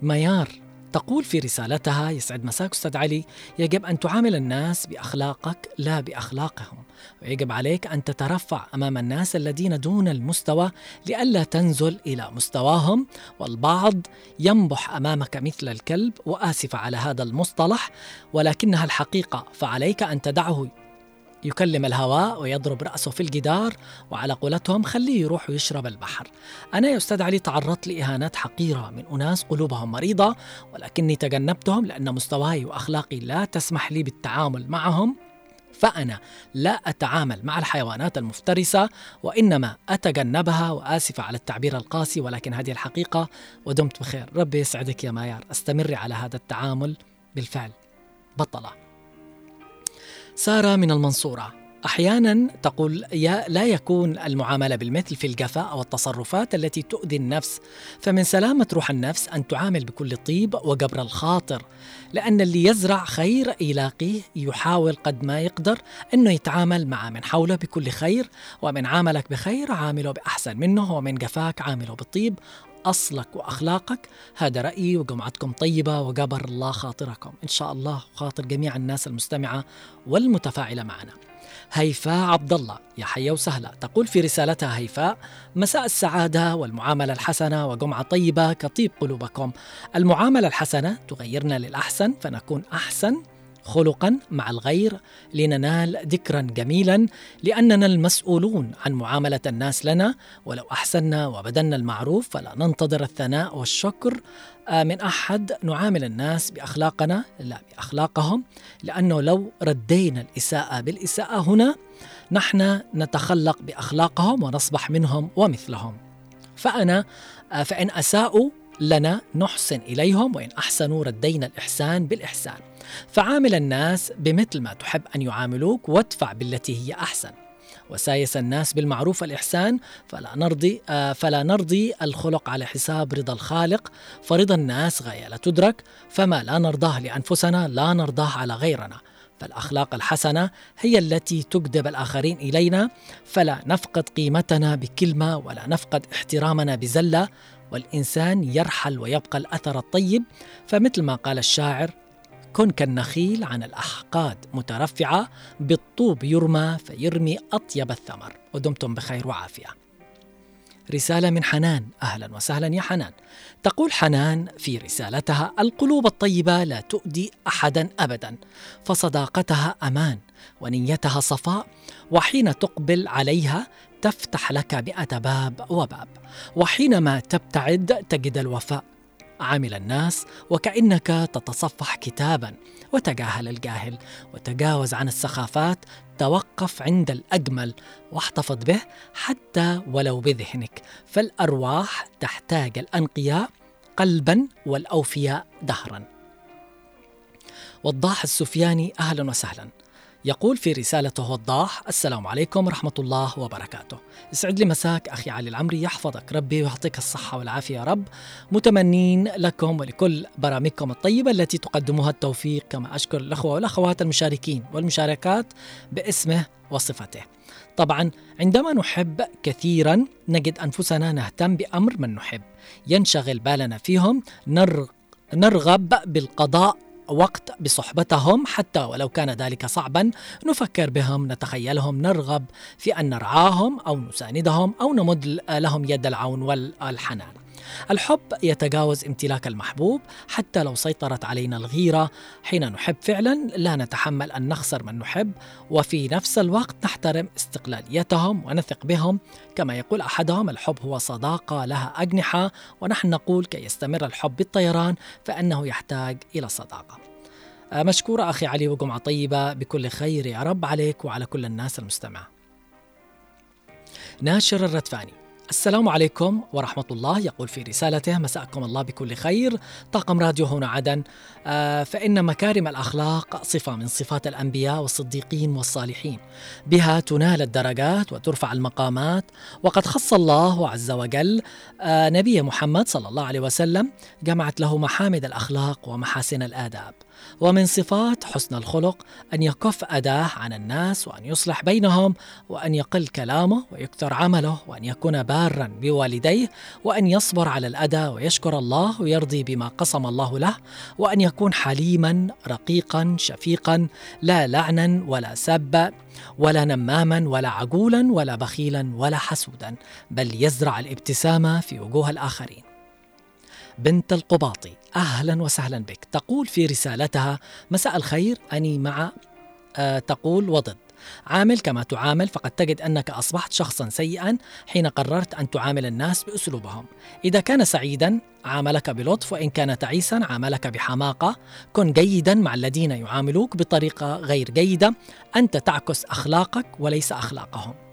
ميار تقول في رسالتها يسعد مساك أستاذ علي يجب أن تعامل الناس بأخلاقك لا بأخلاقهم. ويجب عليك أن تترفع أمام الناس الذين دون المستوى لئلا تنزل إلى مستواهم والبعض ينبح أمامك مثل الكلب وآسف على هذا المصطلح ولكنها الحقيقة. فعليك أن تدعه. يكلم الهواء ويضرب رأسه في الجدار وعلى قولتهم خليه يروح ويشرب البحر. أنا يا أستاذ علي تعرضت لإهانات حقيرة من أناس قلوبهم مريضة ولكني تجنبتهم لأن مستواي وأخلاقي لا تسمح لي بالتعامل معهم. فأنا لا أتعامل مع الحيوانات المفترسة وإنما أتجنبها وآسف على التعبير القاسي ولكن هذه الحقيقة ودمت بخير. ربي يسعدك يا مايار. استمري على هذا التعامل. بالفعل بطلة سارة من المنصورة. أحيانا تقول يا لا يكون المعاملة بالمثل في الجفاء والتصرفات التي تؤذي النفس. فمن سلامة روح النفس أن تعامل بكل طيب وجبر الخاطر لأن اللي يزرع خير يلاقيه يحاول قد ما يقدر أنه يتعامل مع من حوله بكل خير ومن عاملك بخير عامله بأحسن منه ومن جفاك عامله بالطيب. أصلك وأخلاقك. هذا رأيي وجمعتكم طيبة وجبر الله خاطركم. إن شاء الله خاطر جميع الناس المستمعة والمتفاعلة معنا. هيفاء عبد الله يا حيا وسهلا. تقول في رسالتها هيفاء مساء السعادة والمعاملة الحسنة وجمعة طيبة كطيب قلوبكم. المعاملة الحسنة تغيرنا للأحسن فنكون أحسن خلقا مع الغير لننال ذكرا جميلا لأننا المسؤولون عن معاملة الناس لنا. ولو احسنا وبدلنا المعروف فلا ننتظر الثناء والشكر من أحد نعامل الناس بأخلاقنا لا بأخلاقهم لأنه لو ردينا الإساءة بالإساءة هنا نحن نتخلق بأخلاقهم ونصبح منهم ومثلهم. فأنا آه، فإن أساءوا لنا نحسن إليهم وإن أحسنوا ردينا الإحسان بالإحسان. فعامل الناس بمثل ما تحب أن يعاملوك وادفع بالتي هي أحسن. وسايس الناس بالمعروف والإحسان فلا نرضي آه، فلا نرضي الخلق على حساب رضا الخالق. فرضا الناس غاية لا تدرك. فما لا نرضاه لأنفسنا لا نرضاه على غيرنا. فالأخلاق الحسنة هي التي تجذب الآخرين إلينا. فلا نفقد قيمتنا بكلمة ولا نفقد احترامنا بزلة. والإنسان يرحل ويبقى الأثر الطيب. فمثل ما قال الشاعر كن كالنخيل عن الأحقاد مترفعة بالطوب يرمى فيرمي أطيب الثمر ودمتم بخير وعافية. رسالة من حنان. أهلا وسهلا يا حنان. تقول حنان في رسالتها القلوب الطيبة لا تؤذي أحدا أبدا فصداقتها أمان ونيتها صفاء وحين تقبل عليها تفتح لك مئة باب وباب وحينما تبتعد تجد الوفاء. عامل الناس وكأنك تتصفح كتابا وتجاهل الجاهل وتجاوز عن السخافات. توقف عند الأجمل واحتفظ به حتى ولو بذهنك فالأرواح تحتاج الأنقياء قلبا والأوفياء دهرا. وضاح السفياني أهلا وسهلا. يقول في رسالته وضاح السلام عليكم ورحمة الله وبركاته. يسعد لي مساك أخي علي العمري يحفظك ربي ويعطيك الصحة والعافية يا رب. متمنين لكم ولكل برامجكم الطيبة التي تقدموها التوفيق كما أشكر الأخوة والأخوات المشاركين والمشاركات باسمه وصفته. طبعا عندما نحب كثيرا نجد أنفسنا نهتم بأمر من نحب. ينشغل بالنا فيهم نرغ نرغب بالقضاء وقت بصحبتهم حتى ولو كان ذلك صعبا نفكر بهم نتخيلهم نرغب في أن نرعاهم أو نساندهم أو نمد لهم يد العون والحنان. الحب يتجاوز امتلاك المحبوب حتى لو سيطرت علينا الغيرة. حين نحب فعلا لا نتحمل أن نخسر من نحب وفي نفس الوقت نحترم استقلاليتهم ونثق بهم. كما يقول أحدهم الحب هو صداقة لها أجنحة ونحن نقول كي يستمر الحب بالطيران فإنه يحتاج إلى صداقة. آه، مشكورة أخي علي وجمعة طيبة. بكل خير يا رب عليك وعلى كل الناس المستمعة. ناشر الردفاني السلام عليكم ورحمة الله. يقول في رسالته مساءكم الله بكل خير. طاقم راديو هنا عدن. آه، فإن مكارم الأخلاق صفة من صفات الأنبياء والصديقين والصالحين. بها تنال الدرجات وترفع المقامات. وقد خص الله عز وجل آه، نبي محمد صلى الله عليه وسلم جمعت له محامد الأخلاق ومحاسن الآداب. ومن صفات حسن الخلق أن يكف أداه عن الناس وأن يصلح بينهم وأن يقل كلامه ويكثر عمله وأن يكون بارا بوالديه وأن يصبر على الأذى ويشكر الله ويرضي بما قسم الله له وأن يكون حليما رقيقا شفيقا لا لعنا ولا سبا ولا نماما ولا عجولا ولا بخيلا ولا حسودا بل يزرع الابتسامة في وجوه الآخرين. بنت القباطي أهلا وسهلا بك. تقول في رسالتها مساء الخير أني مع آه تقول وضد. عامل كما تعامل فقد تجد أنك أصبحت شخصا سيئا حين قررت أن تعامل الناس بأسلوبهم. إذا كان سعيدا عاملك بلطف وإن كان تعيسا عاملك بحماقة. كن جيدا مع الذين يعاملوك بطريقة غير جيدة. أنت تعكس أخلاقك وليس أخلاقهم.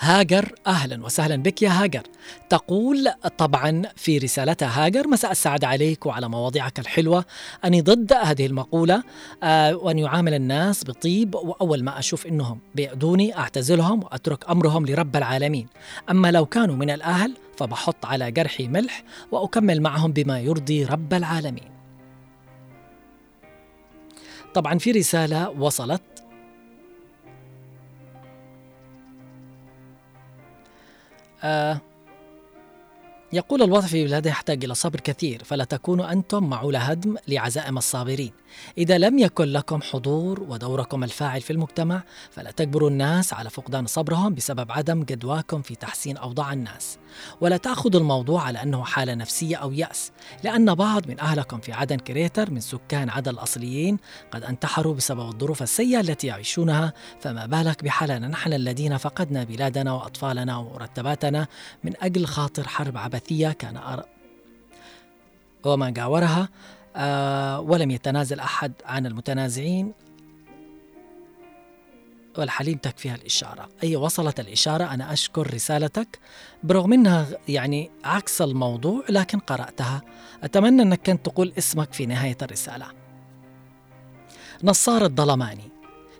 هاجر أهلا وسهلا بك يا هاجر. تقول طبعا في رسالتها هاجر. مساء السعادة عليك وعلى مواضيعك الحلوة. أني ضد هذه المقولة آه وأن يعامل الناس بطيب وأول ما أشوف أنهم بيأذوني أعتزلهم وأترك أمرهم لرب العالمين. أما لو كانوا من الأهل فبحط على جرحي ملح وأكمل معهم بما يرضي رب العالمين. طبعا في رسالة وصلت آه يقول الوضع في بلاده يحتاج إلى صبر كثير فلا تكونوا أنتم معول هدم لعزائم الصابرين. إذا لم يكن لكم حضور ودوركم الفاعل في المجتمع فلا تجبروا الناس على فقدان صبرهم بسبب عدم جدواكم في تحسين أوضاع الناس ولا تأخذوا الموضوع على أنه حالة نفسية أو يأس لأن بعض من أهلكم في عدن كريتر من سكان عدن الأصليين قد انتحروا بسبب الظروف السيئة التي يعيشونها فما بالك بحالنا نحن الذين فقدنا بلادنا وأطفالنا ومرتباتنا من أجل خاطر حرب عبثية كان. وما جاورها ولم يتنازل أحد عن المتنازعين والحليم تكفيها الإشارة. أي وصلت الإشارة أنا أشكر رسالتك. برغم أنها يعني عكس الموضوع لكن قرأتها. أتمنى أنك كنت تقول اسمك في نهاية الرسالة. نصار الظلماني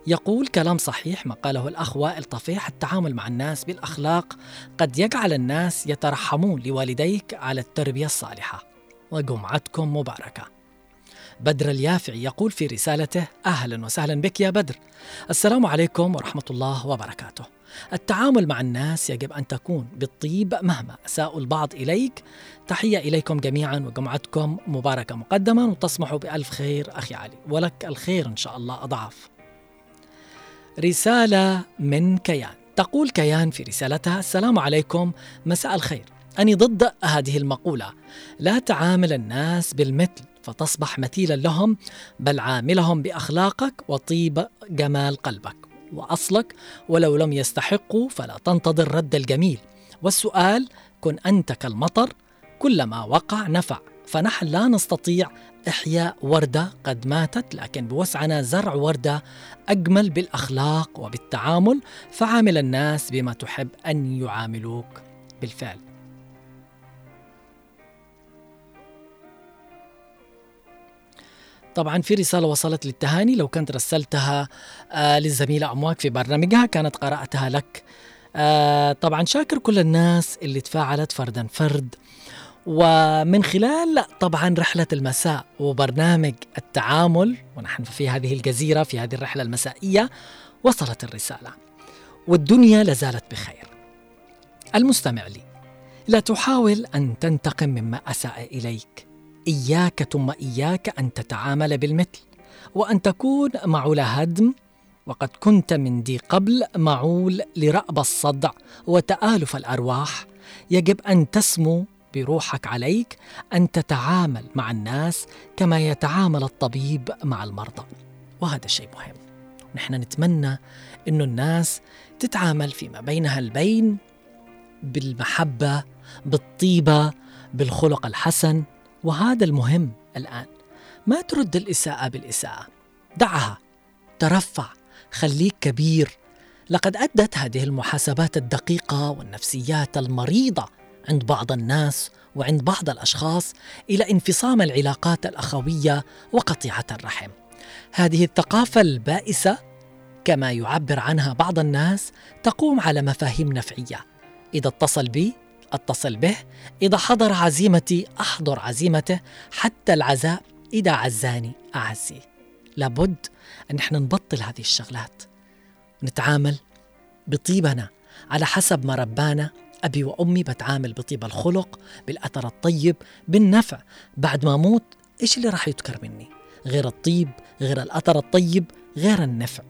يقول كلام صحيح ما قاله الأخ وائل طفيح التعامل مع الناس بالأخلاق قد يجعل الناس يترحمون لوالديك على التربية الصالحة. وجمعتكم مباركة. بدر اليافعي يقول في رسالته أهلا وسهلا بك يا بدر. السلام عليكم ورحمة الله وبركاته. التعامل مع الناس يجب أن تكون بالطيب مهما اساءوا البعض إليك. تحية إليكم جميعا وجمعتكم مباركة مقدما وتصبحوا بألف خير أخي علي. ولك الخير إن شاء الله أضعاف. رسالة من كيان. تقول كيان في رسالتها السلام عليكم. مساء الخير. أني ضد هذه المقولة. لا تعامل الناس بالمثل فتصبح مثيلا لهم بل عاملهم بأخلاقك وطيب جمال قلبك وأصلك ولو لم يستحقوا فلا تنتظر رد الجميل. والسؤال كن أنت كالمطر كلما وقع نفع. فنحن لا نستطيع إحياء وردة قد ماتت لكن بوسعنا زرع وردة أجمل بالأخلاق وبالتعامل. فعامل الناس بما تحب أن يعاملوك بالفعل. طبعا في رسالة وصلت للتهاني. لو كنت رسلتها آه للزميلة أمواك في برنامجها كانت قرأتها لك. آه طبعا شاكر كل الناس اللي تفاعلت فردا فرد. ومن خلال طبعا رحلة المساء وبرنامج التعامل ونحن في هذه الجزيرة في هذه الرحلة المسائية وصلت الرسالة. والدنيا لازالت بخير. المستمع لي لا تحاول أن تنتقم مما أساء إليك. إياك ثم إياك أن تتعامل بالمثل وأن تكون معول هدم وقد كنت من دي قبل معول لرأب الصدع وتآلف الأرواح. يجب أن تسمو بروحك عليك أن تتعامل مع الناس كما يتعامل الطبيب مع المرضى. وهذا شيء مهم. نحن نتمنى إنه الناس تتعامل فيما بينها البين بالمحبة بالطيبة بالخلق الحسن. وهذا المهم الآن. ما ترد الإساءة بالإساءة. دعها. ترفع. خليك كبير. لقد أدت هذه المحاسبات الدقيقة والنفسيات المريضة عند بعض الناس وعند بعض الأشخاص إلى انفصام العلاقات الأخوية وقطيعة الرحم. هذه الثقافة البائسة كما يعبر عنها بعض الناس تقوم على مفاهيم نفعية. إذا اتصل بي اتصل به إذا حضر عزيمتي أحضر عزيمته حتى العزاء إذا عزاني اعزيه لابد أن إحنا نبطل هذه الشغلات. نتعامل بطيبنا. على حسب ما ربانا أبي وأمي بتعامل بطيب الخلق بالأثر الطيب بالنفع. بعد ما أموت إيش اللي راح يذكر مني؟ غير الطيب غير الأثر الطيب غير النفع.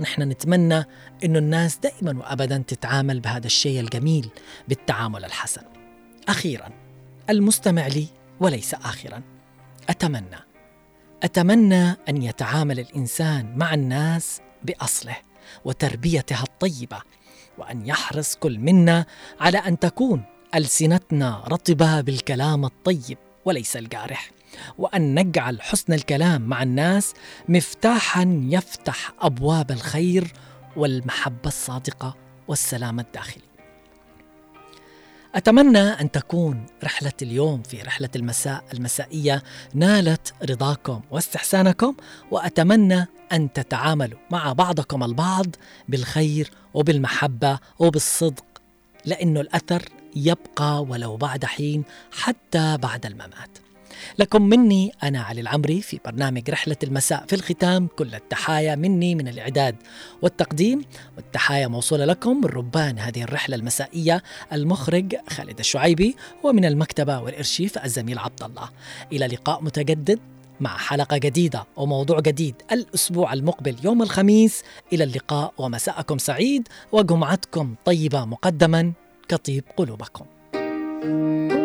نحن نتمنى أنه الناس دائما وأبدا تتعامل بهذا الشيء الجميل بالتعامل الحسن. أخيرا المستمع لي وليس آخرا. أتمنى أتمنى أن يتعامل الإنسان مع الناس بأصله وتربيتها الطيبة وأن يحرص كل منا على أن تكون ألسنتنا رطبة بالكلام الطيب وليس الجارح. وأن نجعل حسن الكلام مع الناس مفتاحا يفتح أبواب الخير والمحبة الصادقة والسلام الداخلي. أتمنى أن تكون رحلة اليوم في رحلة المساء المسائية نالت رضاكم واستحسانكم وأتمنى أن تتعاملوا مع بعضكم البعض بالخير وبالمحبة وبالصدق لأنه الأثر يبقى ولو بعد حين حتى بعد الممات. لكم مني أنا علي العمري في برنامج رحلة المساء في الختام. كل التحايا مني من الإعداد والتقديم والتحايا موصولة لكم من ربان هذه الرحلة المسائية المخرج خالد الشعيبي ومن المكتبة والإرشيف الزميل عبد الله. إلى لقاء متجدد مع حلقة جديدة وموضوع جديد الأسبوع المقبل يوم الخميس. إلى اللقاء ومساءكم سعيد وجمعتكم طيبة مقدما كطيب قلوبكم. thank you